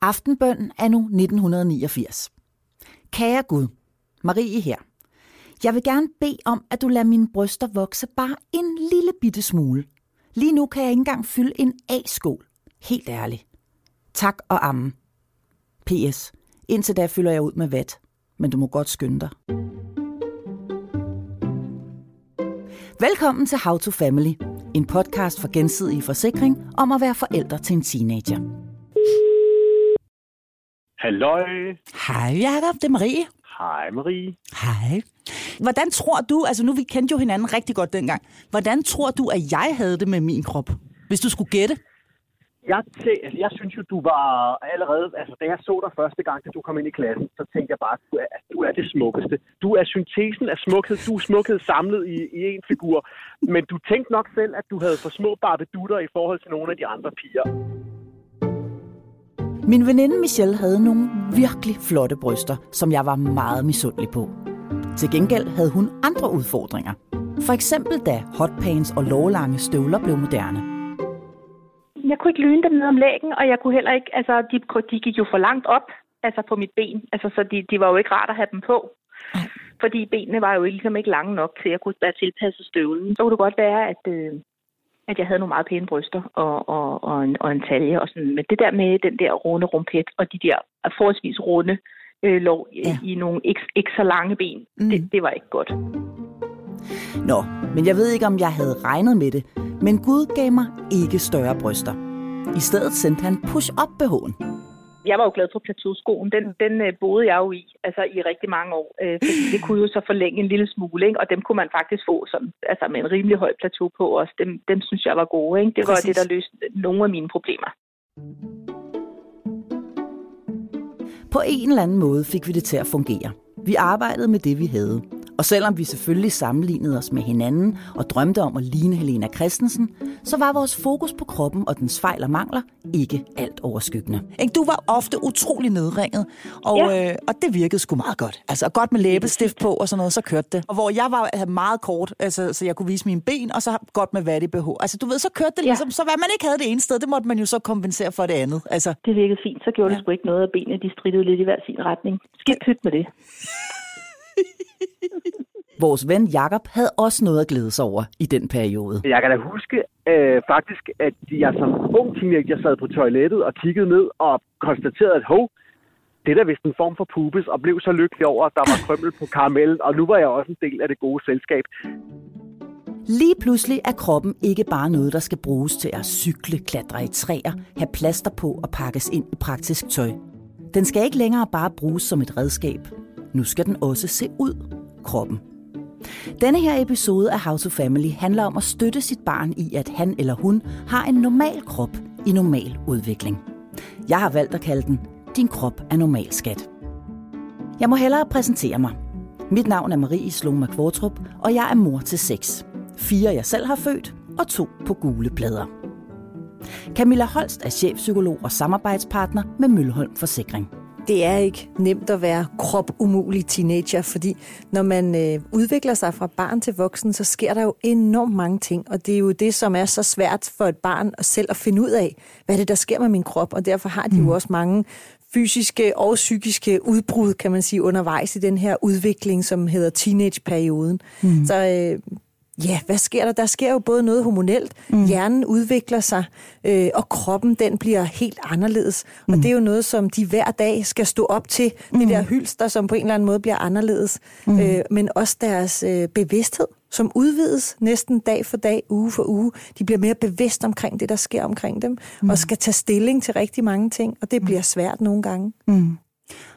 Aftenbøn er nu 1989. Kære Gud, Marie her. Jeg vil gerne bede om, at du lader mine bryster vokse bare en lille bitte smule. Lige nu kan jeg ikke engang fylde en A-skål. Helt ærligt. Tak og amme. P.S. Indtil da fylder jeg ud med vat, men du må godt skynde dig. Velkommen til How to Family, en podcast for gensidig forsikring om at være forældre til en teenager. Halløj. Hej Jacob, det er Marie. Hej Marie. Hej. Hvordan tror du, altså nu vi kendte jo hinanden rigtig godt dengang, hvordan tror du, at jeg havde det med min krop, hvis du skulle gætte? Jeg, tæ- altså, jeg synes jo, du var allerede, altså da jeg så dig første gang, da du kom ind i klassen, så tænkte jeg bare, at du er, at du er det smukkeste. Du er syntesen af smukhed. Du er smukhed samlet i, i en figur. Men du tænkte nok selv, at du havde for små barbedutter i forhold til nogle af de andre piger. Min veninde Michelle havde nogle virkelig flotte bryster, som jeg var meget misundelig på. Til gengæld havde hun andre udfordringer. For eksempel da hotpants og lovlange støvler blev moderne. Jeg kunne ikke lyne dem ned om lægen, og jeg kunne heller ikke, altså de, de gik jo for langt op, altså på mit ben. Altså så de, de var jo ikke rart at have dem på. Fordi benene var jo ligesom ikke lange nok til at kunne være tilpasset støvlen. Så kunne det godt være, at, øh, at jeg havde nogle meget pæne bryster og, og, og, en, og en talje. Og sådan. Men det der med den der runde rumpet og de der forholdsvis runde øh, lov ja. I nogle ikke, ikke så lange ben, mm. det, det var ikke godt. Nå, men jeg ved ikke, om jeg havde regnet med det, men Gud gav mig ikke større bryster. I stedet sendte han push-up BH'en. Jeg var jo glad for plateauskoen. Den, den øh, boede jeg jo i, altså i rigtig mange år. Øh, fordi det kunne jo så forlænge en lille smule, ikke? og dem kunne man faktisk få sådan, altså med en rimelig høj plateau på også. Dem, dem synes jeg var gode. Ikke? Det var Præcis. det, der løste nogle af mine problemer. På en eller anden måde fik vi det til at fungere. Vi arbejdede med det, vi havde. Og selvom vi selvfølgelig sammenlignede os med hinanden og drømte om at ligne Helena Christensen, så var vores fokus på kroppen og dens fejl og mangler ikke alt overskyggende. Ikke? Du var ofte utrolig nedringet, og, Ja. øh, og det virkede sgu meget godt. Altså godt med læbestift på og sådan noget, så kørte det. Og hvor jeg var havde meget kort, altså, så jeg kunne vise mine ben, og så godt med vat i BH. Altså du ved, så kørte det Ja. ligesom, så hvad man ikke havde det ene sted, det måtte man jo så kompensere for det andet. Altså, Det virkede fint. Så gjorde ja. det sgu ikke noget, at benene de strittede lidt i hver sin retning. Skidt pyt med det. Vores ven Jakob havde også noget at glæde sig over i den periode. Jeg kan da huske øh, faktisk, at jeg som ung teenager sad på toilettet og kiggede ned og konstaterede, at hov, det er da vist en form for pubis, og blev så lykkelig over, at der var krømmel på karamellen, og nu var jeg også en del af det gode selskab. Lige pludselig er kroppen ikke bare noget, der skal bruges til at cykle, klatre i træer, have plaster på og pakkes ind i praktisk tøj. Den skal ikke længere bare bruges som et redskab. Nu skal den også se ud, kroppen. Denne her episode af How to Family handler om at støtte sit barn i, at han eller hun har en normal krop i normal udvikling. Jeg har valgt at kalde den Din krop er normal, skat. Jeg må hellere præsentere mig. Mit navn er Marie Sloma Kvartrup, og jeg er mor til seks. Fire jeg selv har født, og to på gule plader. Camilla Holst er chefpsykolog og samarbejdspartner med Mølholm Forsikring det er ikke nemt at være kropumulig teenager, fordi når man øh, udvikler sig fra barn til voksen, så sker der jo enormt mange ting, og det er jo det, som er så svært for et barn at selv at finde ud af, hvad er det, der sker med min krop, og derfor har de jo også mange fysiske og psykiske udbrud, kan man sige, undervejs i den her udvikling, som hedder teenageperioden. Mm. Så øh, Ja, hvad sker der? Der sker jo både noget hormonelt, mm. hjernen udvikler sig, øh, og kroppen den bliver helt anderledes. Mm. Og det er jo noget, som de hver dag skal stå op til, mm. det der hylster, som på en eller anden måde bliver anderledes. Mm. Øh, men også deres øh, bevidsthed, som udvides næsten dag for dag, uge for uge. De bliver mere bevidst omkring det, der sker omkring dem, mm. og skal tage stilling til rigtig mange ting, og det bliver svært nogle gange. Mm.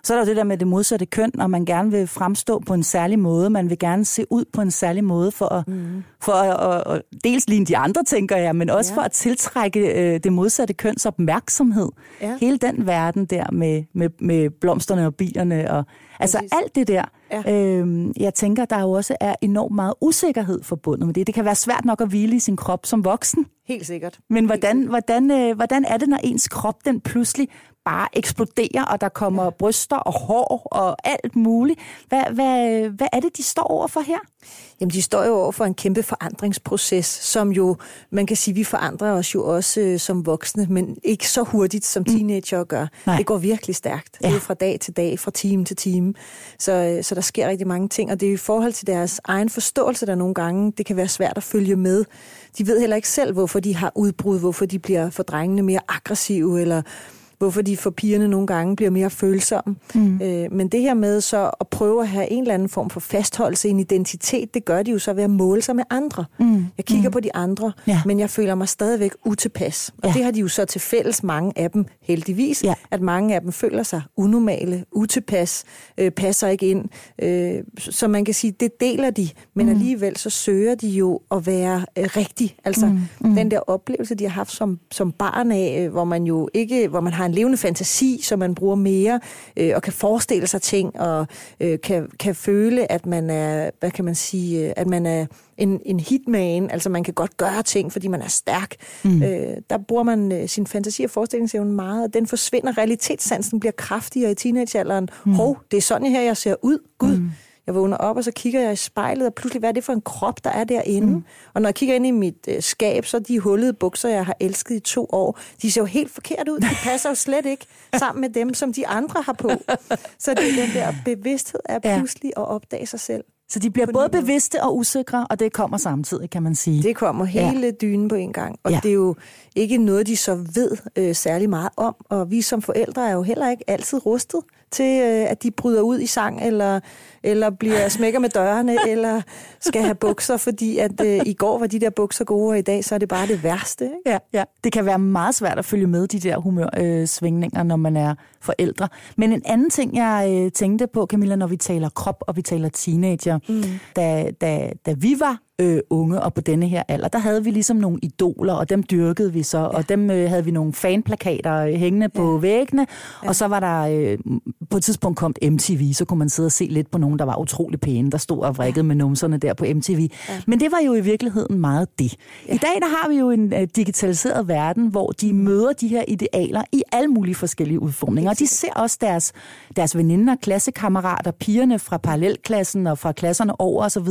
Så er der jo det der med det modsatte køn, og man gerne vil fremstå på en særlig måde. Man vil gerne se ud på en særlig måde for at, mm. for at, at, at dels ligne de andre, tænker jeg, men også ja. for at tiltrække øh, det modsatte køns opmærksomhed. Ja. Hele den verden der med, med, med blomsterne og bilerne. Og, altså Præcis. alt det der. Ja. Øhm, jeg tænker, der jo også er enormt meget usikkerhed forbundet med det. Det kan være svært nok at hvile i sin krop som voksen. Helt sikkert. Men hvordan, hvordan, øh, hvordan er det, når ens krop den pludselig bare eksploderer, og der kommer bryster og hår og alt muligt. Hvad, hvad, hvad er det, de står over for her? Jamen, de står jo over for en kæmpe forandringsproces, som jo, man kan sige, vi forandrer os jo også øh, som voksne, men ikke så hurtigt, som mm. teenager gør. Nej. Det går virkelig stærkt. Ja. Det er fra dag til dag, fra time til time. Så, øh, så der sker rigtig mange ting, og det er i forhold til deres egen forståelse, der nogle gange, det kan være svært at følge med. De ved heller ikke selv, hvorfor de har udbrud, hvorfor de bliver for drengene mere aggressive, eller hvorfor de for pigerne nogle gange bliver mere følsomme. Mm. Øh, men det her med så at prøve at have en eller anden form for fastholdelse, en identitet, det gør de jo så ved at måle sig med andre. Mm. Jeg kigger mm. på de andre, ja. men jeg føler mig stadigvæk utilpas. Og ja. det har de jo så til fælles, mange af dem heldigvis, ja. at mange af dem føler sig unormale, utilpas, øh, passer ikke ind. Øh, så man kan sige, det deler de, men mm. alligevel så søger de jo at være øh, rigtig. Altså mm. Mm. den der oplevelse, de har haft som, som barn af, øh, hvor man jo ikke, hvor man har en levende fantasi, som man bruger mere, øh, og kan forestille sig ting, og øh, kan, kan føle, at man er, hvad kan man sige, øh, at man er en, en hitman, altså man kan godt gøre ting, fordi man er stærk. Mm. Øh, der bruger man øh, sin fantasi og forestillingsevne meget, og den forsvinder. Realitetssansen bliver kraftigere i teenagealderen. Mm. Hov, det er sådan her, jeg ser ud. Gud, mm jeg vågner op, og så kigger jeg i spejlet, og pludselig, hvad er det for en krop, der er derinde? Mm. Og når jeg kigger ind i mit øh, skab, så de hullede bukser, jeg har elsket i to år, de ser jo helt forkert ud. De passer jo slet ikke sammen med dem, som de andre har på. Så det er den der bevidsthed af pludselig at opdage sig selv. Så de bliver både bevidste og usikre, og det kommer samtidig, kan man sige. Det kommer hele ja. dynen på en gang. Og ja. det er jo ikke noget, de så ved øh, særlig meget om. Og vi som forældre er jo heller ikke altid rustet til, øh, at de bryder ud i sang, eller, eller bliver smækker med dørene, eller skal have bukser, fordi at øh, i går var de der bukser gode, og i dag så er det bare det værste. Ikke? Ja, ja. Det kan være meget svært at følge med de der humørsvingninger, øh, når man er forældre. Men en anden ting, jeg øh, tænkte på, Camilla, når vi taler krop, og vi taler teenager, mm. da, da, da vi var øh, unge, og på denne her alder, der havde vi ligesom nogle idoler, og dem dyrkede vi så, ja. og dem øh, havde vi nogle fanplakater øh, hængende på ja. væggene, ja. og så var der, øh, på et tidspunkt kom MTV, så kunne man sidde og se lidt på nogen, der var utrolig pæne, der stod og vrikkede ja. med numserne der på MTV. Ja. Men det var jo i virkeligheden meget det. Ja. I dag der har vi jo en øh, digitaliseret verden, hvor de møder de her idealer i alle mulige forskellige udformninger, og de ser også deres, deres veninder, klassekammerater, pigerne fra parallelklassen og fra klasserne over osv.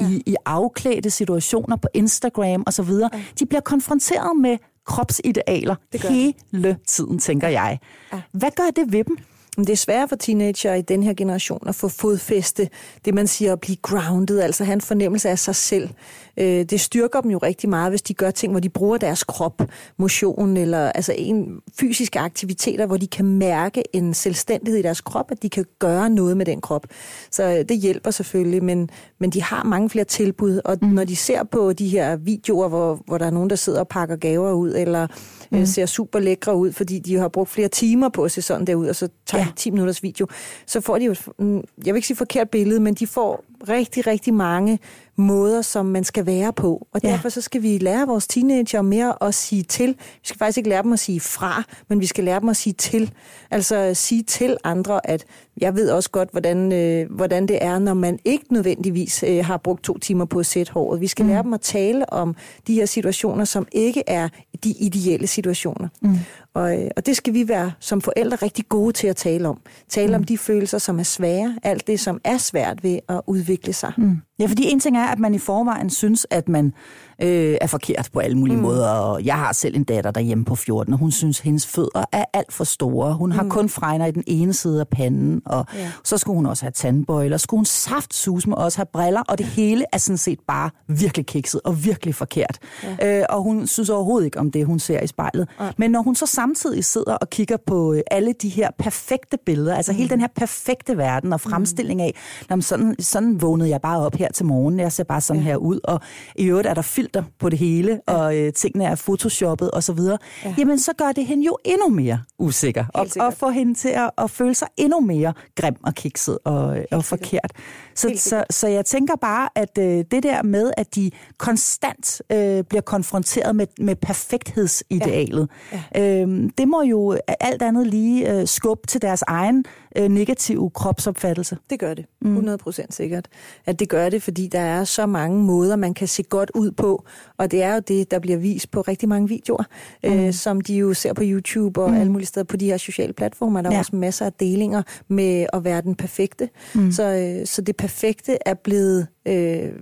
Ja. i, i afklæd konkrete situationer på Instagram osv., ja. de bliver konfronteret med kropsidealer hele tiden, tænker jeg. Ja. Hvad gør det ved dem? Det er svært for teenager i den her generation at få fodfæste, det man siger at blive grounded, altså have en fornemmelse af sig selv. Øh, det styrker dem jo rigtig meget, hvis de gør ting, hvor de bruger deres krop, motion eller altså en fysiske aktiviteter, hvor de kan mærke en selvstændighed i deres krop, at de kan gøre noget med den krop. Så øh, det hjælper selvfølgelig, men, men de har mange flere tilbud, og mm. når de ser på de her videoer, hvor, hvor der er nogen, der sidder og pakker gaver ud, eller mm. øh, ser super lækre ud, fordi de har brugt flere timer på at se sådan der ud, og så tager ja. de 10 minutters video, så får de jo, mm, jeg vil ikke sige forkert billede, men de får rigtig, rigtig mange måder, som man skal være på. Og derfor så skal vi lære vores teenager mere at sige til. Vi skal faktisk ikke lære dem at sige fra, men vi skal lære dem at sige til. Altså sige til andre, at jeg ved også godt, hvordan, øh, hvordan det er, når man ikke nødvendigvis øh, har brugt to timer på at sætte håret. Vi skal mm. lære dem at tale om de her situationer, som ikke er de ideelle situationer. Mm. Og, øh, og det skal vi være som forældre rigtig gode til at tale om. Tale mm. om de følelser, som er svære, alt det, som er svært ved at udvikle sig. Mm. Ja, fordi en ting er, at man i forvejen synes, at man øh, er forkert på alle mulige mm. måder. Og jeg har selv en datter derhjemme på 14, og hun synes, at hendes fødder er alt for store. Hun har mm. kun fregner i den ene side af panden, og ja. så skulle hun også have tandbøjler, skulle hun saftsus med også have briller, og det hele er sådan set bare virkelig kikset og virkelig forkert. Ja. Øh, og hun synes overhovedet ikke om det, hun ser i spejlet. Ja. Men når hun så samtidig sidder og kigger på øh, alle de her perfekte billeder, altså mm. hele den her perfekte verden og fremstilling af, sådan, sådan vågnede jeg bare op her til morgen, jeg ser bare sådan ja. her ud, og i øvrigt er der filter på det hele, ja. og øh, tingene er photoshoppet osv., ja. jamen så gør det hende jo endnu mere usikker, og, og får hende til at, at føle sig endnu mere grim og kikset og, og forkert. Så, så, så jeg tænker bare, at øh, det der med, at de konstant øh, bliver konfronteret med, med perfekthedsidealet, ja. Ja. Øh, det må jo alt andet lige øh, skubbe til deres egen øh, negative kropsopfattelse. Det gør det. 100 procent sikkert. At det gør det, fordi der er så mange måder, man kan se godt ud på. Og det er jo det, der bliver vist på rigtig mange videoer, mm. øh, som de jo ser på YouTube og mm. alle mulige steder på de her sociale platformer. Der er ja. også masser af delinger med at være den perfekte. Mm. Så, øh, så det perfekte er blevet... Øh,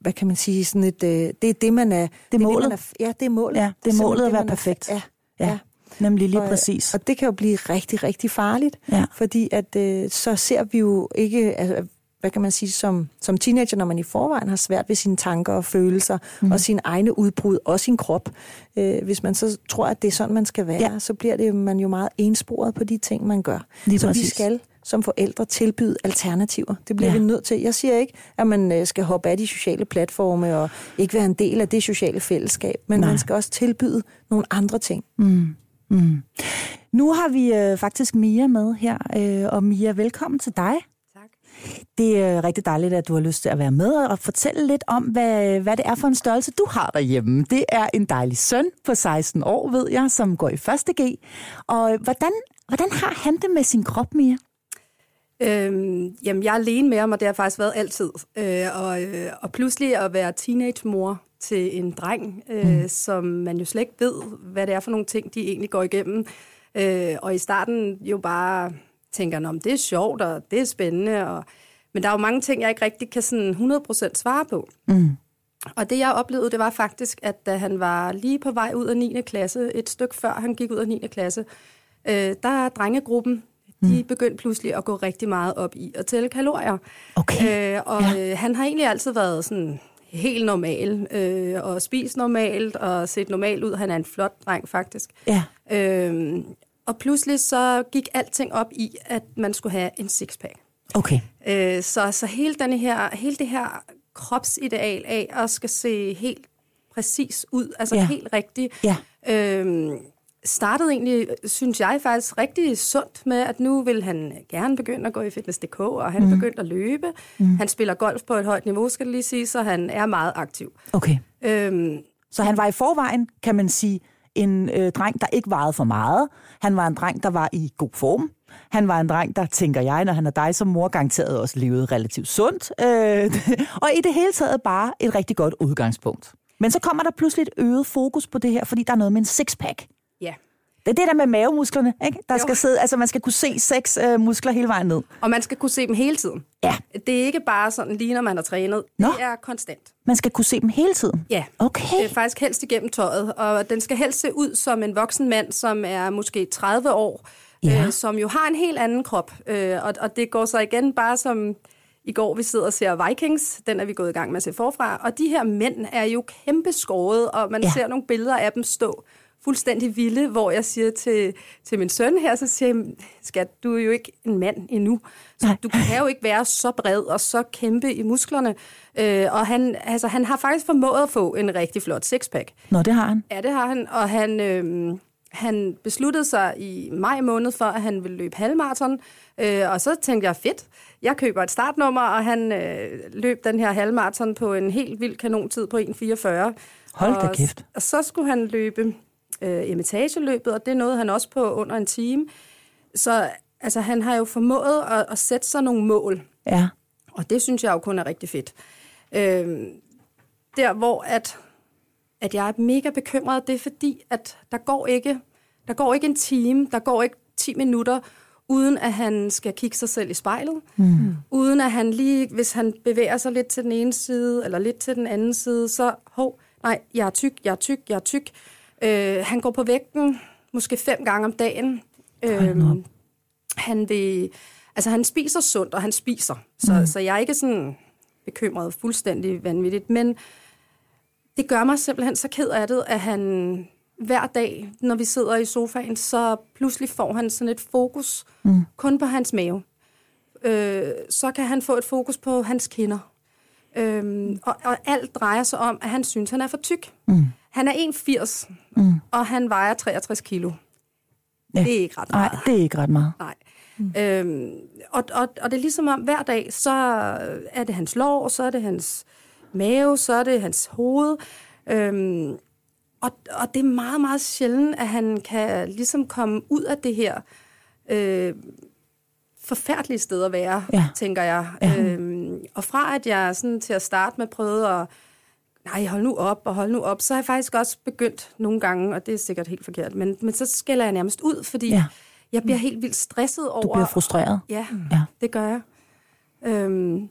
hvad kan man sige, sådan et, øh, det er det, man er... Det er målet. Det, man er, ja, det er målet. Ja, det er målet at være perfekt. Er, ja, ja. ja. Nemlig lige og, præcis. Og det kan jo blive rigtig, rigtig farligt, ja. fordi at øh, så ser vi jo ikke, altså, hvad kan man sige, som, som teenager, når man i forvejen har svært ved sine tanker og følelser, mm. og sine egne udbrud, og sin krop. Øh, hvis man så tror, at det er sådan, man skal være, ja. så bliver det man jo meget ensporet på de ting, man gør. Lige så præcis. vi skal som forældre tilbyde alternativer. Det bliver ja. vi nødt til. Jeg siger ikke, at man øh, skal hoppe af de sociale platforme og ikke være en del af det sociale fællesskab, men Nej. man skal også tilbyde nogle andre ting. Mm. Mm. Nu har vi øh, faktisk Mia med her, øh, og Mia, velkommen til dig. Tak. Det er øh, rigtig dejligt, at du har lyst til at være med og fortælle lidt om, hvad, hvad det er for en størrelse, du har derhjemme. Det er en dejlig søn på 16 år, ved jeg, som går i 1. G. Og hvordan, hvordan har han det med sin krop, Mia? Øhm, jamen, jeg er alene med ham, og det har faktisk været altid. Øh, og, øh, og pludselig at være teenage-mor til en dreng, øh, mm. som man jo slet ikke ved, hvad det er for nogle ting, de egentlig går igennem. Øh, og i starten jo bare tænker, om det er sjovt, og det er spændende. Og, men der er jo mange ting, jeg ikke rigtig kan sådan 100% svare på. Mm. Og det, jeg oplevede, det var faktisk, at da han var lige på vej ud af 9. klasse, et stykke før han gik ud af 9. klasse, øh, der er drengegruppen, de mm. begyndte pludselig at gå rigtig meget op i at tælle kalorier. Okay. Øh, og ja. øh, han har egentlig altid været sådan helt normal, øh, og spist normalt, og set normal ud. Han er en flot dreng, faktisk. Ja. Øh, og pludselig så gik alting op i, at man skulle have en sixpack. Okay. Øh, så, så hele, denne her, hele det her kropsideal af at skal se helt præcis ud, altså ja. helt rigtigt. Ja. Øh, startede egentlig, synes jeg faktisk, rigtig sundt med, at nu vil han gerne begynde at gå i Fitness.dk, og han mm. er begyndt at løbe. Mm. Han spiller golf på et højt niveau, skal det lige sige, så han er meget aktiv. Okay. Øhm, så han var i forvejen, kan man sige, en øh, dreng, der ikke vejede for meget. Han var en dreng, der var i god form. Han var en dreng, der, tænker jeg, når han er dig som mor, garanteret også levede relativt sundt. Øh, og i det hele taget bare et rigtig godt udgangspunkt. Men så kommer der pludselig et øget fokus på det her, fordi der er noget med en sixpack. Ja. Det er det der med mavemusklerne, ikke? Der jo. skal sidde, altså man skal kunne se seks øh, muskler hele vejen ned. Og man skal kunne se dem hele tiden. Ja. Det er ikke bare sådan lige, når man har trænet. Nå. Det er konstant. Man skal kunne se dem hele tiden? Ja. Okay. Det er faktisk helst igennem tøjet. Og den skal helst se ud som en voksen mand, som er måske 30 år, ja. øh, som jo har en helt anden krop. Øh, og, og det går så igen bare som i går, vi sidder og ser Vikings. Den er vi gået i gang med at se forfra. Og de her mænd er jo kæmpe skåret, og man ja. ser nogle billeder af dem stå fuldstændig vilde, hvor jeg siger til, til min søn her, så siger jeg, skat, du er jo ikke en mand endnu. Så Nej. du kan jo ikke være så bred og så kæmpe i musklerne. Øh, og han, altså, han har faktisk formået at få en rigtig flot sixpack. Nå, det har han. Ja, det har han. Og han, øh, han besluttede sig i maj måned for, at han ville løbe halvmarathon. Øh, og så tænkte jeg, fedt, jeg køber et startnummer, og han øh, løb den her halvmarathon på en helt vild kanontid på 1.44. Hold da kæft. Og så skulle han løbe øh, imitageløbet, og det noget, han også på under en time. Så altså, han har jo formået at, at sætte sig nogle mål. Ja. Og det synes jeg jo kun er rigtig fedt. Øh, der, hvor at, at jeg er mega bekymret, det er fordi, at der går ikke, der går ikke en time, der går ikke 10 minutter, uden at han skal kigge sig selv i spejlet. Mm. Uden at han lige, hvis han bevæger sig lidt til den ene side, eller lidt til den anden side, så, hov, nej, jeg er tyk, jeg er tyk, jeg er tyk. Øh, han går på vægten måske fem gange om dagen. Øh, han vil, altså han spiser sundt, og han spiser. Så, mm. så jeg er ikke sådan bekymret fuldstændig vanvittigt, men det gør mig simpelthen så ked af det, at han hver dag, når vi sidder i sofaen, så pludselig får han sådan et fokus mm. kun på hans mave. Øh, så kan han få et fokus på hans kinder. Øh, og, og alt drejer sig om, at han synes, han er for tyk. Mm. Han er 1,80, mm. og han vejer 63 kilo. Ja. Det er ikke ret meget. Nej, det er ikke ret meget. Nej. Mm. Øhm, og, og, og det er ligesom om, hver dag, så er det hans lår, så er det hans mave, så er det hans hoved. Øhm, og, og det er meget, meget sjældent, at han kan ligesom komme ud af det her øh, forfærdeligt sted at være, ja. tænker jeg. Ja. Øhm, og fra at jeg sådan til at starte med prøvede at, nej, hold nu op og hold nu op, så har jeg faktisk også begyndt nogle gange, og det er sikkert helt forkert, men, men så skælder jeg nærmest ud, fordi ja. jeg bliver helt vildt stresset over... Du bliver frustreret? Ja, ja. det gør jeg. Øhm,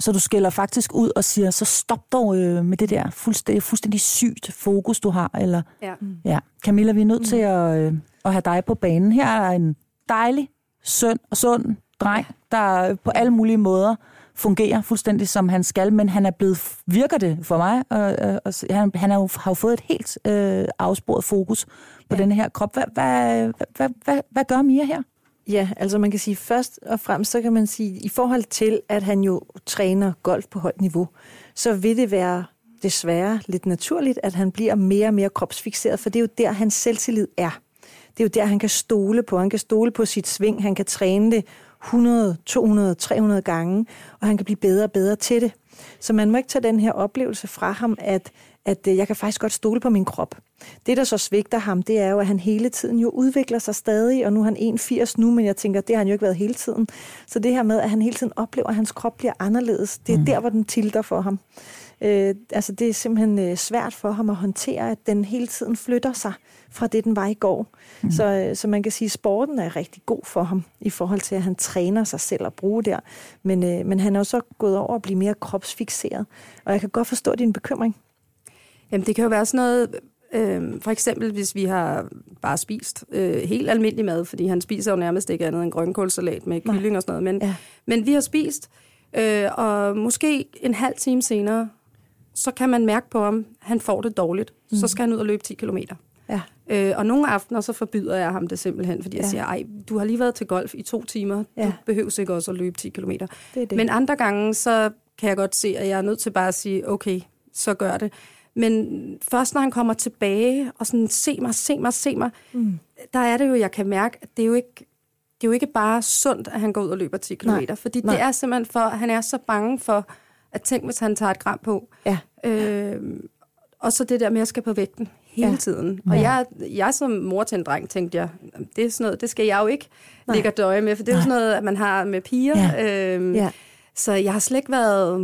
så du skælder faktisk ud og siger, så stop dog øh, med det der fuldstændig, fuldstændig sygt fokus, du har. Eller, ja. ja. Camilla, vi er nødt mm. til at, øh, at have dig på banen. Her er en dejlig, søn og sund dreng, der på alle mulige måder fungerer fuldstændig som han skal, men han er blevet, virker det for mig, og, og, og han, han har jo, har jo fået et helt øh, afsporet fokus på ja. denne her krop. Hvad, hvad, hvad, hvad, hvad gør Mia her? Ja, altså man kan sige først og fremmest, så kan man sige, i forhold til, at han jo træner golf på højt niveau, så vil det være desværre lidt naturligt, at han bliver mere og mere kropsfixeret, for det er jo der, hans selvtillid er. Det er jo der, han kan stole på. Han kan stole på sit sving, han kan træne det 100, 200, 300 gange, og han kan blive bedre og bedre til det. Så man må ikke tage den her oplevelse fra ham, at, at øh, jeg kan faktisk godt stole på min krop. Det, der så svigter ham, det er jo, at han hele tiden jo udvikler sig stadig, og nu er han 81 nu, men jeg tænker, det har han jo ikke været hele tiden. Så det her med, at han hele tiden oplever, at hans krop bliver anderledes, det er mm. der, hvor den tilter for ham. Øh, altså det er simpelthen øh, svært for ham at håndtere, at den hele tiden flytter sig fra det, den var i går. Mm. Så, øh, så man kan sige, at sporten er rigtig god for ham, i forhold til, at han træner sig selv at bruge der. Men, øh, men han er også gået over at blive mere kropsfixeret. Og jeg kan godt forstå din bekymring. Jamen det kan jo være sådan noget, øh, for eksempel hvis vi har bare spist øh, helt almindelig mad, fordi han spiser jo nærmest ikke andet end grønkålsalat med kylling Nej. og sådan noget, men, ja. men vi har spist, øh, og måske en halv time senere, så kan man mærke på ham, han får det dårligt. Mm. Så skal han ud og løbe 10 kilometer. Ja. Øh, og nogle aftener, så forbyder jeg ham det simpelthen, fordi ja. jeg siger, ej, du har lige været til golf i to timer, ja. du behøver ikke også at løbe 10 kilometer. Det det. Men andre gange, så kan jeg godt se, at jeg er nødt til bare at sige, okay, så gør det. Men først når han kommer tilbage og sådan, se mig, se mig, se mig, mm. der er det jo, jeg kan mærke, at det er jo ikke, det er jo ikke bare sundt, at han går ud og løber 10 km, Nej. fordi Nej. det er simpelthen for, at han er så bange for, at tænk, hvis han tager et gram på. Ja. Øh, og så det der med at skal på vægten hele ja. tiden. Og ja. jeg, jeg som mor til en dreng tænkte jeg, det er sådan noget, det skal jeg jo ikke Nej. ligge og døje med, for det er jo sådan noget, at man har med piger. Ja. Øhm, ja. Så jeg har slet ikke været,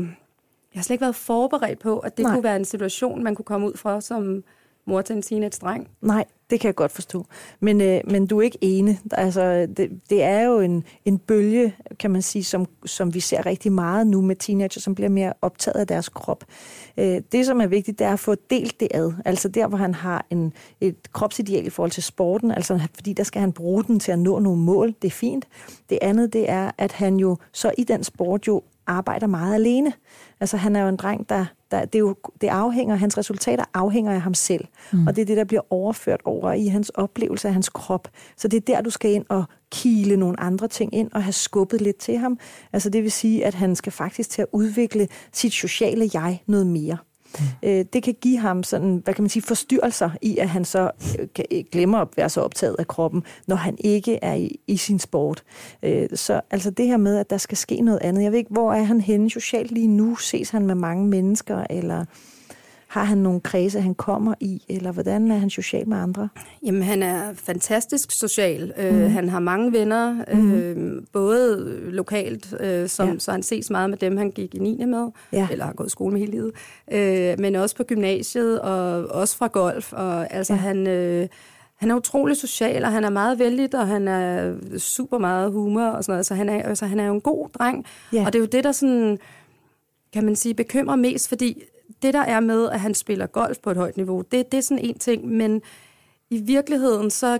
jeg har slet ikke været forberedt på, at det Nej. kunne være en situation, man kunne komme ud fra som mor til en teenage-dreng. Nej, det kan jeg godt forstå. Men, øh, men du er ikke ene. Altså, det, det er jo en, en bølge, kan man sige, som, som vi ser rigtig meget nu med teenager, som bliver mere optaget af deres krop. Øh, det, som er vigtigt, det er at få delt det ad. Altså der, hvor han har en, et kropsideal i forhold til sporten, altså fordi der skal han bruge den til at nå nogle mål. Det er fint. Det andet, det er, at han jo så i den sport jo arbejder meget alene. Altså han er jo en dreng, der, der det, er jo, det afhænger, hans resultater afhænger af ham selv. Mm. Og det er det, der bliver overført over i hans oplevelse af hans krop. Så det er der, du skal ind og kile nogle andre ting ind og have skubbet lidt til ham. Altså det vil sige, at han skal faktisk til at udvikle sit sociale jeg noget mere. Mm. Øh, det kan give ham sådan, hvad kan man sige, forstyrrelser i, at han så øh, øh, glemmer at være så optaget af kroppen, når han ikke er i, i sin sport. Øh, så altså det her med, at der skal ske noget andet. Jeg ved ikke, hvor er han henne socialt lige nu? Ses han med mange mennesker, eller har han nogle kredse, han kommer i, eller hvordan er han social med andre? Jamen, han er fantastisk social. Mm. Øh, mhm. han har mange venner, mm. øh, både lokalt, øh, som, ja. så han ses meget med dem, han gik i 9. med, ja. eller har gået i skole med hele livet, øh, men også på gymnasiet, og også fra golf. Og altså, ja. han... Øh, han er utrolig social, og han er meget vældig, og han er super meget humor og sådan noget. Så han er, altså, han er jo en god dreng. Ja. Og det er jo det, der sådan, kan man sige, bekymrer mest, fordi det der er med, at han spiller golf på et højt niveau, det, det er sådan en ting, men i virkeligheden, så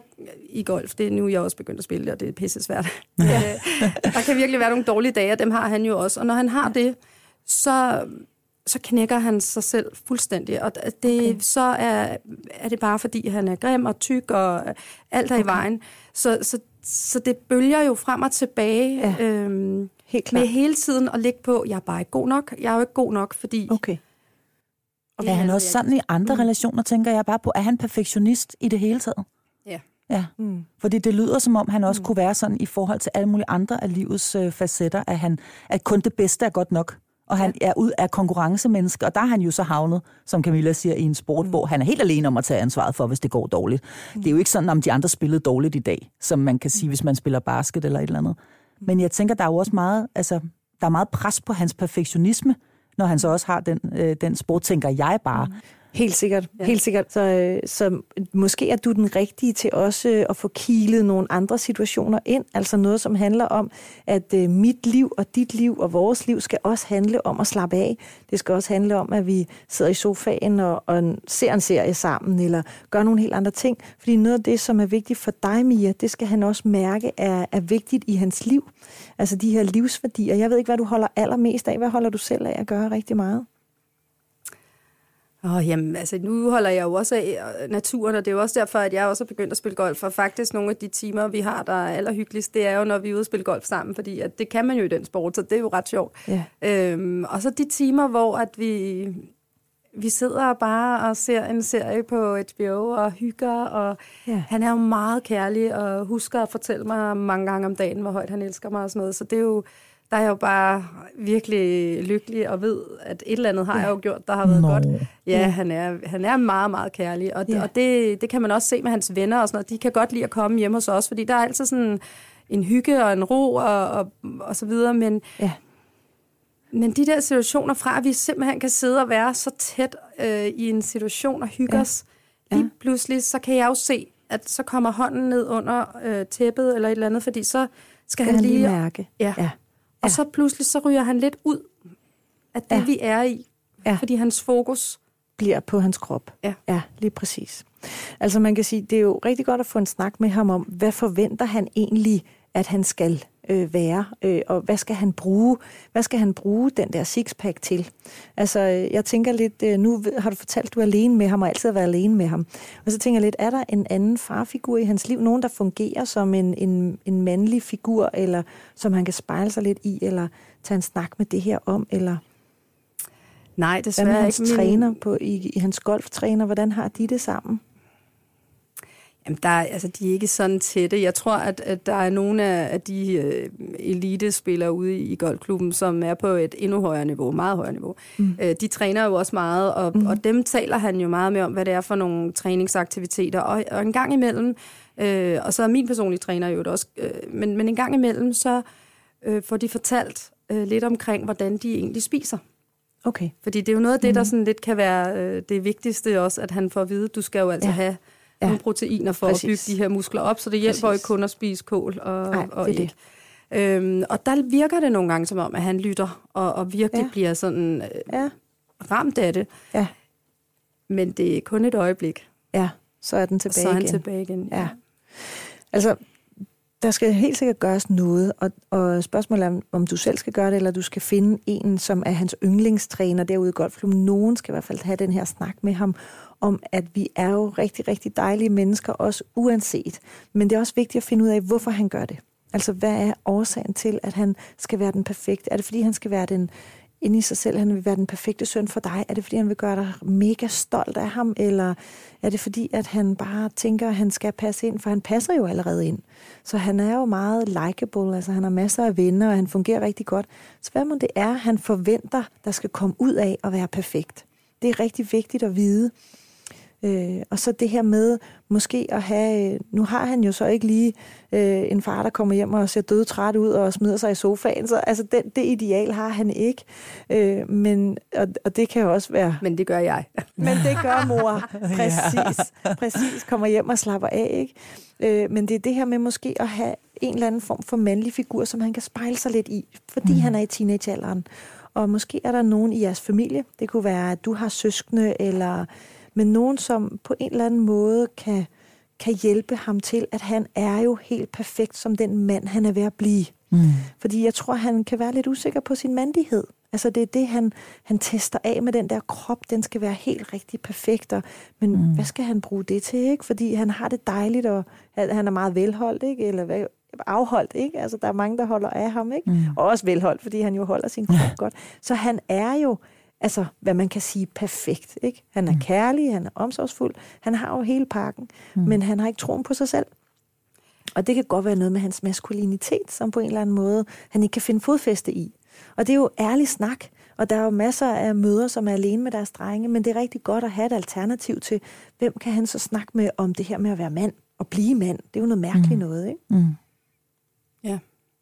i golf, det er nu jeg også begyndt at spille og det er pisse svært. Ja. Øh, der kan virkelig være nogle dårlige dage, og dem har han jo også. Og når han har det, så, så knækker han sig selv fuldstændig. Og det, okay. så er, er det bare, fordi han er grim og tyk, og alt er okay. i vejen. Så, så, så det bølger jo frem og tilbage. Ja. Øhm, Helt klart. Med hele tiden at ligge på, jeg er bare ikke god nok. Jeg er jo ikke god nok, fordi okay. Og er han også sådan i andre mm. relationer, tænker jeg bare på? Er han perfektionist i det hele taget? Ja. Ja, mm. fordi det lyder som om, han også mm. kunne være sådan i forhold til alle mulige andre af livets øh, facetter, at, han, at kun det bedste er godt nok. Og han ja. er ud af konkurrencemenneske, og der er han jo så havnet, som Camilla siger, i en sport, mm. hvor han er helt alene om at tage ansvaret for, hvis det går dårligt. Mm. Det er jo ikke sådan, om de andre spillede dårligt i dag, som man kan sige, hvis man spiller basket eller et eller andet. Men jeg tænker, der er jo også meget, altså, der er meget pres på hans perfektionisme, når han så også har den, øh, den sport, tænker jeg bare. Mm. Helt sikkert, ja. helt sikkert. Så, øh, så måske er du den rigtige til også øh, at få kilet nogle andre situationer ind. Altså noget, som handler om, at øh, mit liv og dit liv og vores liv skal også handle om at slappe af. Det skal også handle om, at vi sidder i sofaen og, og ser en serie sammen, eller gør nogle helt andre ting. Fordi noget af det, som er vigtigt for dig, Mia, det skal han også mærke er, er vigtigt i hans liv. Altså de her livsværdier. Jeg ved ikke, hvad du holder allermest af. Hvad holder du selv af at gøre rigtig meget? Oh, jamen, altså, nu holder jeg jo også af naturen, og det er jo også derfor, at jeg også har begyndt at spille golf. For faktisk nogle af de timer, vi har, der er allerhyggeligst, det er jo, når vi er ude og spille golf sammen, fordi at det kan man jo i den sport, så det er jo ret sjovt. Ja. Øhm, og så de timer, hvor at vi, vi sidder bare og ser en serie på HBO og hygger, og ja. han er jo meget kærlig og husker at fortælle mig mange gange om dagen, hvor højt han elsker mig og sådan noget. Så det er jo der er jeg jo bare virkelig lykkelig og ved, at et eller andet har ja. jeg jo gjort, der har været Nå. godt. Ja, ja, han er, han er meget, meget kærlig, og, ja. og det, det kan man også se med hans venner og sådan noget. De kan godt lide at komme hjem hos os, fordi der er altid sådan en hygge og en ro og, og, og så videre, men... Ja. Men de der situationer fra, at vi simpelthen kan sidde og være så tæt øh, i en situation og hygge ja. os, lige ja. pludselig, så kan jeg jo se, at så kommer hånden ned under øh, tæppet eller et eller andet, fordi så skal, skal han, han lige... mærke. Ja. ja. Og så pludselig så ryger han lidt ud af det, ja. vi er i. Ja. Fordi hans fokus bliver på hans krop. Ja. ja, lige præcis. Altså man kan sige, det er jo rigtig godt at få en snak med ham om, hvad forventer han egentlig, at han skal øh, være, øh, og hvad skal han bruge, hvad skal han bruge den der sixpack til? Altså, øh, jeg tænker lidt, øh, nu har du fortalt, at du er alene med ham, og altid har været alene med ham. Og så tænker jeg lidt, er der en anden farfigur i hans liv? Nogen, der fungerer som en, en, en mandlig figur, eller som han kan spejle sig lidt i, eller tage en snak med det her om, eller... Nej, desværre Hvad med hans ikke. træner på, i, i hans golftræner, hvordan har de det sammen? Jamen, der, altså, de er ikke sådan tætte. Jeg tror, at, at der er nogle af, de øh, elitespillere ude i, golfklubben, som er på et endnu højere niveau, meget højere niveau. Mm. Øh, de træner jo også meget, og, mm. og dem taler han jo meget med om, hvad det er for nogle træningsaktiviteter. Og, og en gang imellem, øh, og så er min personlige træner jo også, øh, men, men en gang imellem, så øh, får de fortalt øh, lidt omkring, hvordan de egentlig spiser. Okay. Fordi det er jo noget af det, der mm. sådan lidt kan være øh, det vigtigste også, at han får at vide, du skal jo altså ja. have ja. nogle proteiner for Præcis. at bygge de her muskler op, så det hjælper Præcis. ikke kun at spise kål og, Ej, og æg. Øhm, og der virker det nogle gange som om, at han lytter og, og virkelig ja. bliver sådan øh, ja. ramt af det. Ja. Men det er kun et øjeblik. Ja, så er den tilbage igen. Så er han tilbage igen. Ja. ja. Altså, der skal helt sikkert gøres noget, og, og spørgsmålet er, om du selv skal gøre det, eller du skal finde en, som er hans yndlingstræner derude i golfklubben. Nogen skal i hvert fald have den her snak med ham, om at vi er jo rigtig, rigtig dejlige mennesker, også uanset. Men det er også vigtigt at finde ud af, hvorfor han gør det. Altså, hvad er årsagen til, at han skal være den perfekte? Er det, fordi han skal være den inde i sig selv, han vil være den perfekte søn for dig? Er det, fordi han vil gøre dig mega stolt af ham? Eller er det, fordi at han bare tænker, at han skal passe ind? For han passer jo allerede ind. Så han er jo meget likable, altså han har masser af venner, og han fungerer rigtig godt. Så hvad må det er, han forventer, der skal komme ud af at være perfekt? Det er rigtig vigtigt at vide. Øh, og så det her med måske at have, nu har han jo så ikke lige øh, en far, der kommer hjem og ser dødtræt ud og smider sig i sofaen, så altså den, det ideal har han ikke. Øh, men, og, og det kan jo også være... Men det gør jeg. men det gør mor. Præcis. Præcis. Kommer hjem og slapper af, ikke? Øh, men det er det her med måske at have en eller anden form for mandlig figur, som han kan spejle sig lidt i, fordi mm. han er i teenagealderen. Og måske er der nogen i jeres familie. Det kunne være, at du har søskende, eller men nogen, som på en eller anden måde kan, kan hjælpe ham til, at han er jo helt perfekt som den mand, han er ved at blive. Mm. Fordi jeg tror, han kan være lidt usikker på sin mandighed. Altså det er det, han, han tester af med den der krop. Den skal være helt rigtig perfekt. Og, men mm. hvad skal han bruge det til? Ikke? Fordi han har det dejligt, og han er meget velholdt, ikke? eller hvad, afholdt. Ikke? Altså, der er mange, der holder af ham. Ikke? Mm. Og også velholdt, fordi han jo holder sin krop godt. Så han er jo altså, hvad man kan sige, perfekt. Ikke? Han er mm. kærlig, han er omsorgsfuld, han har jo hele pakken, mm. men han har ikke troen på sig selv. Og det kan godt være noget med hans maskulinitet, som på en eller anden måde, han ikke kan finde fodfæste i. Og det er jo ærlig snak, og der er jo masser af møder, som er alene med deres drenge, men det er rigtig godt at have et alternativ til, hvem kan han så snakke med om det her med at være mand og blive mand. Det er jo noget mærkeligt mm. noget, ikke? Mm. Ja.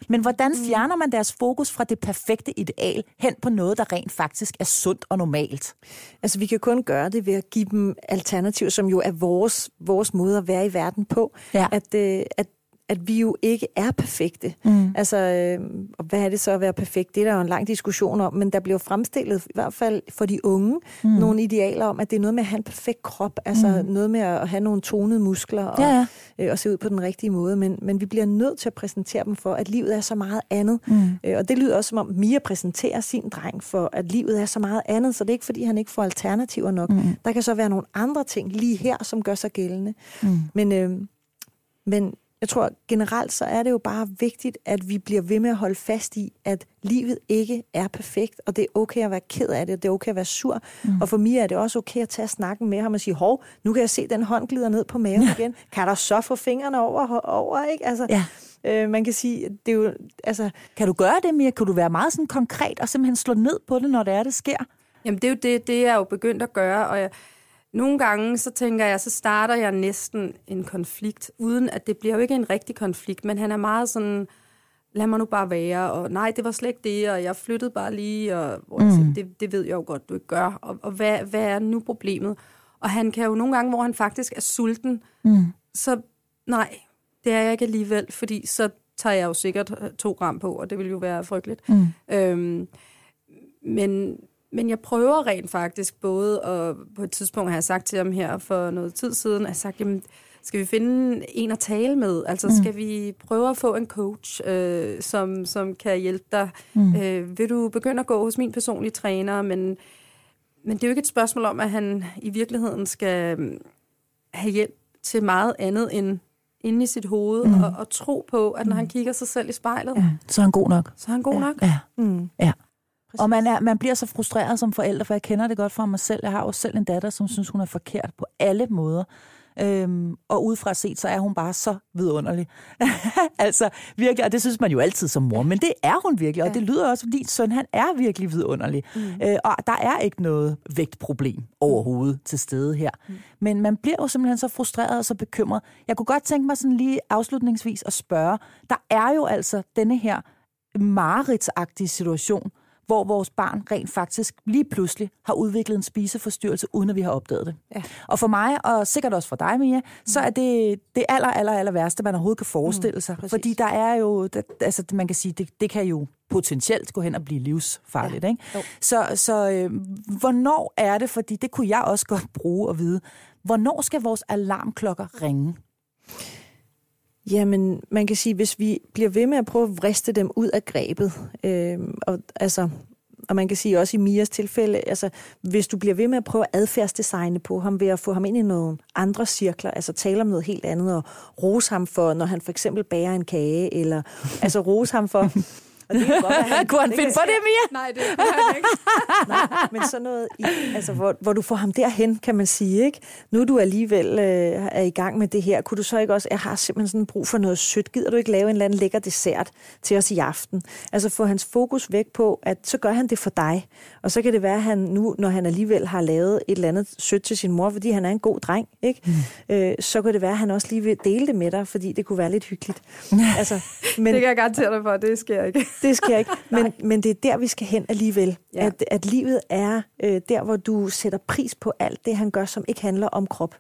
Men hvordan mm. fjerner man deres fokus fra det perfekte ideal hen på noget, der rent faktisk er sundt og normalt? Altså, vi kan kun gøre det ved at give dem alternativer, som jo er vores, vores måde at være i verden på. Ja. At, øh, at at vi jo ikke er perfekte. Mm. Altså, øh, og hvad er det så at være perfekt? Det er der jo en lang diskussion om, men der bliver fremstillet, i hvert fald for de unge, mm. nogle idealer om, at det er noget med at have en perfekt krop, altså mm. noget med at have nogle tonede muskler og, ja. Øh, og se ud på den rigtige måde. Men, men vi bliver nødt til at præsentere dem for, at livet er så meget andet. Mm. Øh, og det lyder også som om Mia præsenterer sin dreng for, at livet er så meget andet, så det er ikke fordi, han ikke får alternativer nok. Mm. Der kan så være nogle andre ting lige her, som gør sig gældende. Mm. Men, øh, men jeg tror generelt så er det jo bare vigtigt, at vi bliver ved med at holde fast i, at livet ikke er perfekt, og det er okay at være ked af det, og det er okay at være sur. Mm. Og for mig er det også okay at tage snakken med ham og sige, hov, nu kan jeg se, at den hånd glider ned på maven igen. Kan der så få fingrene over, over ikke? Altså, ja. øh, man kan sige, det er jo... Altså, kan du gøre det, Mia? Kan du være meget sådan konkret og simpelthen slå ned på det, når det er, det sker? Jamen, det er jo det, det er jeg jo begyndt at gøre, og jeg, nogle gange, så tænker jeg, så starter jeg næsten en konflikt, uden at det bliver jo ikke en rigtig konflikt, men han er meget sådan, lad mig nu bare være, og nej, det var slet ikke det, og jeg flyttede bare lige, og hvor mm. siger, det, det ved jeg jo godt, du ikke gør, og, og hvad, hvad er nu problemet? Og han kan jo nogle gange, hvor han faktisk er sulten, mm. så nej, det er jeg ikke alligevel, fordi så tager jeg jo sikkert to gram på, og det vil jo være frygteligt. Mm. Øhm, men men jeg prøver rent faktisk både, og på et tidspunkt har jeg sagt til ham her for noget tid siden, at jeg sagt, jamen, skal vi finde en at tale med? Altså, mm. skal vi prøve at få en coach, øh, som, som kan hjælpe dig? Mm. Øh, vil du begynde at gå hos min personlige træner? Men, men det er jo ikke et spørgsmål om, at han i virkeligheden skal mm, have hjælp til meget andet end inde i sit hoved, mm. og, og tro på, at når mm. han kigger sig selv i spejlet... Ja, så er han god nok. Så er han god ja. nok. Ja. Mm. ja. Præcis. Og man, er, man bliver så frustreret som forælder, for jeg kender det godt fra mig selv. Jeg har jo selv en datter, som synes, hun er forkert på alle måder. Øhm, og udefra set, så er hun bare så vidunderlig. altså virkelig, og det synes man jo altid som mor, men det er hun virkelig, og ja. det lyder også, fordi søn, han er virkelig vidunderlig. Mm. Øh, og der er ikke noget vægtproblem overhovedet mm. til stede her. Mm. Men man bliver jo simpelthen så frustreret og så bekymret. Jeg kunne godt tænke mig sådan lige afslutningsvis at spørge, der er jo altså denne her mareridsagtige situation, hvor vores barn rent faktisk lige pludselig har udviklet en spiseforstyrrelse, uden at vi har opdaget det. Ja. Og for mig, og sikkert også for dig, Mia, så er det det aller, aller, aller værste, man overhovedet kan forestille mm, sig. Mm, fordi der er jo, der, altså man kan sige, det, det kan jo potentielt gå hen og blive livsfarligt. Ja. Ikke? Så, så øh, hvornår er det, fordi det kunne jeg også godt bruge at vide, hvornår skal vores alarmklokker ringe? Jamen, man kan sige, hvis vi bliver ved med at prøve at vriste dem ud af grebet, øh, og, altså, og man kan sige også i Mias tilfælde, altså, hvis du bliver ved med at prøve at adfærdsdesigne på ham ved at få ham ind i nogle andre cirkler, altså tale om noget helt andet, og rose ham for, når han for eksempel bærer en kage, eller altså rose ham for, Og det kan godt være, han, Kunne han finde på det, Mia? Nej, det kan han ikke. Nej, men sådan noget, i, altså, hvor, hvor du får ham derhen, kan man sige. Ikke? Nu du alligevel øh, er i gang med det her. Kunne du så ikke også, jeg har simpelthen sådan brug for noget sødt. Gider du ikke lave en eller anden lækker dessert til os i aften? Altså få hans fokus væk på, at så gør han det for dig. Og så kan det være, at han nu, når han alligevel har lavet et eller andet sødt til sin mor, fordi han er en god dreng, ikke? Mm. Øh, så kan det være, at han også lige vil dele det med dig, fordi det kunne være lidt hyggeligt. altså, men, det kan jeg garantere dig for, det sker ikke. Det sker ikke, men, men det er der, vi skal hen alligevel. Ja. At, at livet er øh, der, hvor du sætter pris på alt det, han gør, som ikke handler om krop.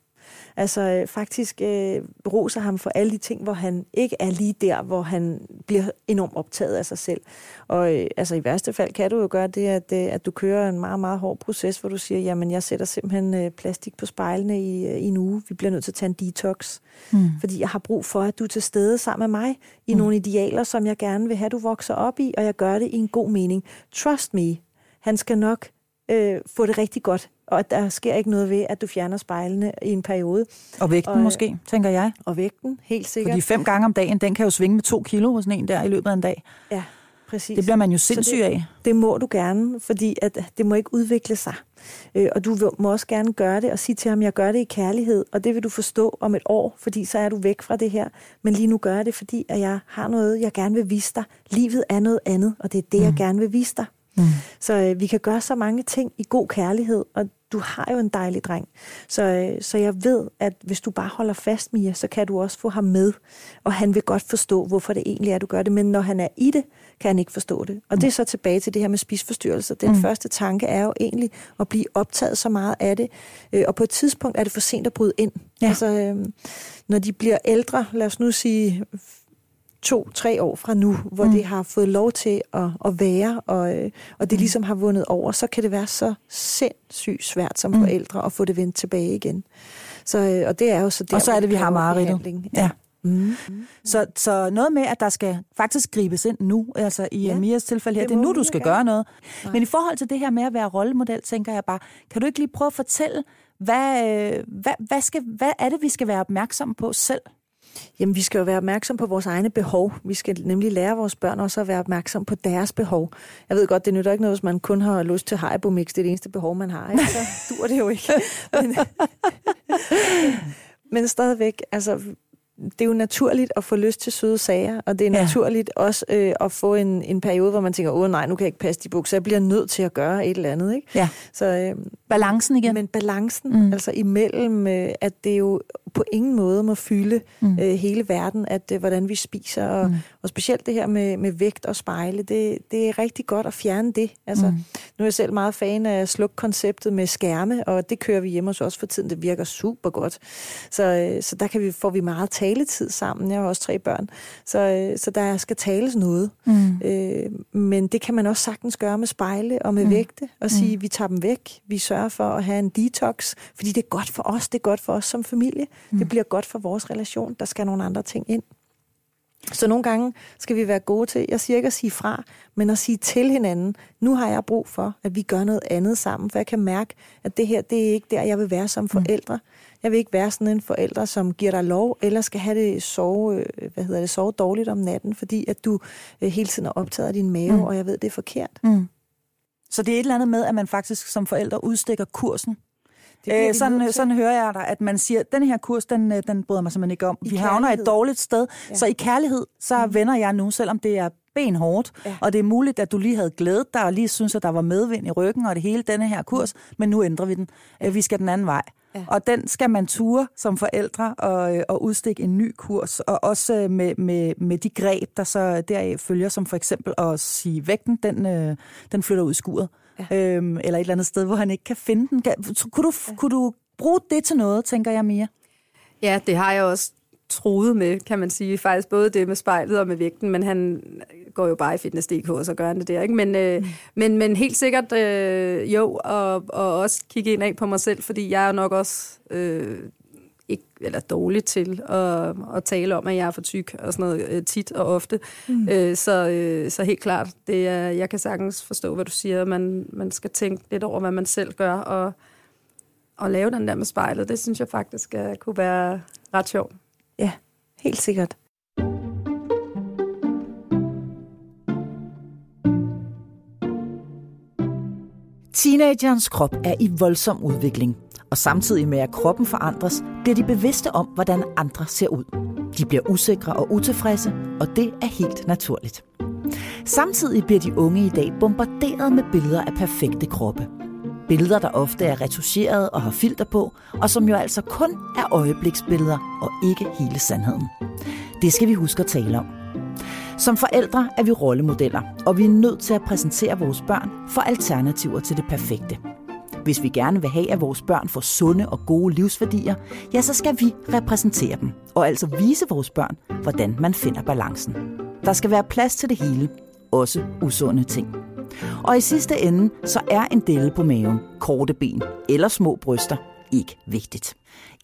Altså øh, faktisk øh, roser ham for alle de ting, hvor han ikke er lige der, hvor han bliver enormt optaget af sig selv. Og øh, altså i værste fald kan du jo gøre det, at, øh, at du kører en meget, meget hård proces, hvor du siger, jamen jeg sætter simpelthen øh, plastik på spejlene i, øh, i en uge. Vi bliver nødt til at tage en detox. Mm. Fordi jeg har brug for, at du er til stede sammen med mig i mm. nogle idealer, som jeg gerne vil have, du vokser op i, og jeg gør det i en god mening. Trust me, han skal nok øh, få det rigtig godt og at der sker ikke noget ved, at du fjerner spejlene i en periode. Og vægten og, måske, tænker jeg. Og vægten, helt sikkert. Fordi fem gange om dagen, den kan jo svinge med to kilo hos en der i løbet af en dag. Ja, præcis. Det bliver man jo sindssyg det, af. Det må du gerne, fordi at det må ikke udvikle sig. Øh, og du må også gerne gøre det og sige til ham, jeg gør det i kærlighed, og det vil du forstå om et år, fordi så er du væk fra det her. Men lige nu gør jeg det, fordi at jeg har noget, jeg gerne vil vise dig. Livet er noget andet, og det er det, mm. jeg gerne vil vise dig. Mm. Så øh, vi kan gøre så mange ting i god kærlighed, og du har jo en dejlig dreng. Så, øh, så jeg ved, at hvis du bare holder fast, Mia, så kan du også få ham med, og han vil godt forstå, hvorfor det egentlig er, du gør det. Men når han er i det, kan han ikke forstå det. Og det er så tilbage til det her med spisforstyrrelser. Den mm. første tanke er jo egentlig at blive optaget så meget af det, øh, og på et tidspunkt er det for sent at bryde ind. Ja. Altså, øh, når de bliver ældre, lad os nu sige to-tre år fra nu, hvor mm. det har fået lov til at, at være, og, øh, og det mm. ligesom har vundet over, så kan det være så sindssygt svært som mm. forældre at få det vendt tilbage igen. Så, øh, og det er jo så der, Og så er det, vi har meget Ja. ja. Mm. Så, så noget med, at der skal faktisk gribes ind nu, altså i ja. Mias tilfælde her, det, er nu, du skal gøre noget. Nej. Men i forhold til det her med at være rollemodel, tænker jeg bare, kan du ikke lige prøve at fortælle, hvad, øh, hvad, hvad, skal, hvad er det, vi skal være opmærksomme på selv? Jamen, vi skal jo være opmærksom på vores egne behov. Vi skal nemlig lære vores børn også at være opmærksom på deres behov. Jeg ved godt, det nytter ikke noget, hvis man kun har lyst til Haribo Mix. Det er det eneste behov, man har. Ikke? Så dur det jo ikke. Men, men stadigvæk, altså, det er jo naturligt at få lyst til søde sager, og det er ja. naturligt også øh, at få en, en periode, hvor man tænker, åh nej, nu kan jeg ikke passe de bukser, jeg bliver nødt til at gøre et eller andet. Ikke? Ja. Så, øh, balancen igen. Men balancen, mm. altså imellem, øh, at det jo på ingen måde må fylde mm. øh, hele verden, at øh, hvordan vi spiser, og, mm. og specielt det her med, med vægt og spejle, det, det er rigtig godt at fjerne det. Altså, mm. Nu er jeg selv meget fan af sluk-konceptet med skærme, og det kører vi hjemme hos os for tiden, det virker super godt. Så, øh, så der kan vi, får vi meget taletid sammen, jeg har også tre børn, så, øh, så der skal tales noget. Mm. Øh, men det kan man også sagtens gøre med spejle og med mm. vægte, og sige, mm. vi tager dem væk, vi sørger for at have en detox, fordi det er godt for os, det er godt for os som familie. Mm. Det bliver godt for vores relation. Der skal nogle andre ting ind. Så nogle gange skal vi være gode til, jeg siger ikke at sige fra, men at sige til hinanden, nu har jeg brug for, at vi gør noget andet sammen, for jeg kan mærke, at det her, det er ikke der, jeg vil være som mm. Jeg vil ikke være sådan en forælder, som giver dig lov, eller skal have det sove, øh, hvad hedder det, sove dårligt om natten, fordi at du øh, hele tiden er optaget af din mave, mm. og jeg ved, det er forkert. Mm. Så det er et eller andet med, at man faktisk som forælder udstikker kursen øh, sådan, sådan hører jeg dig, at man siger, at den her kurs, den, øh, den bryder mig simpelthen ikke om. I vi havner et dårligt sted, ja. så i kærlighed, så mm. vender jeg nu, selvom det er benhårdt, ja. og det er muligt, at du lige havde glædet dig, og lige synes, at der var medvind i ryggen, og det hele denne her kurs, men nu ændrer vi den. Vi skal den anden vej. Ja. Og den skal man ture som forældre og, øh, og udstikke en ny kurs, og også med, med, med de greb, der så deraf følger, som for eksempel at sige, vægten, den, den flytter ud i skuret ja. øhm, eller et eller andet sted, hvor han ikke kan finde den. Kunne du, ja. kunne du bruge det til noget, tænker jeg, Mia? Ja, det har jeg også troet med, kan man sige. Faktisk både det med spejlet og med vægten, men han går jo bare i fitness.dk, og så gør han det der. Ikke? Men, øh, mm. men, men helt sikkert øh, jo, og, og også kigge ind af på mig selv, fordi jeg er nok også øh, ikke, eller dårlig til at, at tale om, at jeg er for tyk og sådan noget øh, tit og ofte. Mm. Øh, så, øh, så helt klart, det er, jeg kan sagtens forstå, hvad du siger. Man, man skal tænke lidt over, hvad man selv gør, og, og lave den der med spejlet. Det synes jeg faktisk uh, kunne være ret sjovt. Ja, helt sikkert. Teenagerens krop er i voldsom udvikling. Og samtidig med at kroppen forandres, bliver de bevidste om, hvordan andre ser ud. De bliver usikre og utilfredse, og det er helt naturligt. Samtidig bliver de unge i dag bombarderet med billeder af perfekte kroppe. Billeder, der ofte er retuscheret og har filter på, og som jo altså kun er øjebliksbilleder og ikke hele sandheden. Det skal vi huske at tale om. Som forældre er vi rollemodeller, og vi er nødt til at præsentere vores børn for alternativer til det perfekte. Hvis vi gerne vil have, at vores børn får sunde og gode livsværdier, ja, så skal vi repræsentere dem, og altså vise vores børn, hvordan man finder balancen. Der skal være plads til det hele, også usunde ting. Og i sidste ende, så er en delle på maven, korte ben eller små bryster ikke vigtigt.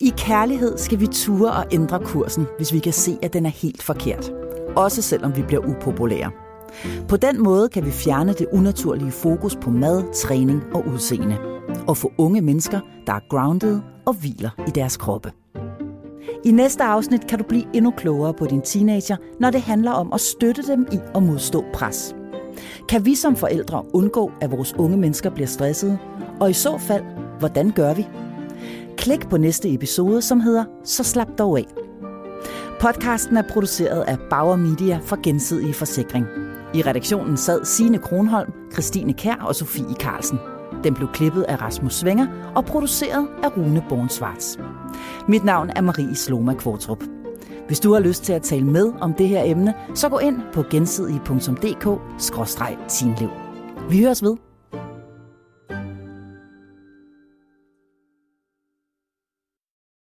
I kærlighed skal vi ture og ændre kursen, hvis vi kan se, at den er helt forkert. Også selvom vi bliver upopulære. På den måde kan vi fjerne det unaturlige fokus på mad, træning og udseende og få unge mennesker, der er grounded og hviler i deres kroppe. I næste afsnit kan du blive endnu klogere på din teenager, når det handler om at støtte dem i at modstå pres. Kan vi som forældre undgå, at vores unge mennesker bliver stressede? Og i så fald, hvordan gør vi? Klik på næste episode, som hedder Så slap dog af. Podcasten er produceret af Bauer Media for gensidig forsikring. I redaktionen sad Signe Kronholm, Christine Kær og Sofie Carlsen. Den blev klippet af Rasmus Svinger og produceret af Rune Born Mit navn er Marie Sloma Kvartrup. Hvis du har lyst til at tale med om det her emne, så gå ind på gensidige.dk-tinlev. Vi høres ved.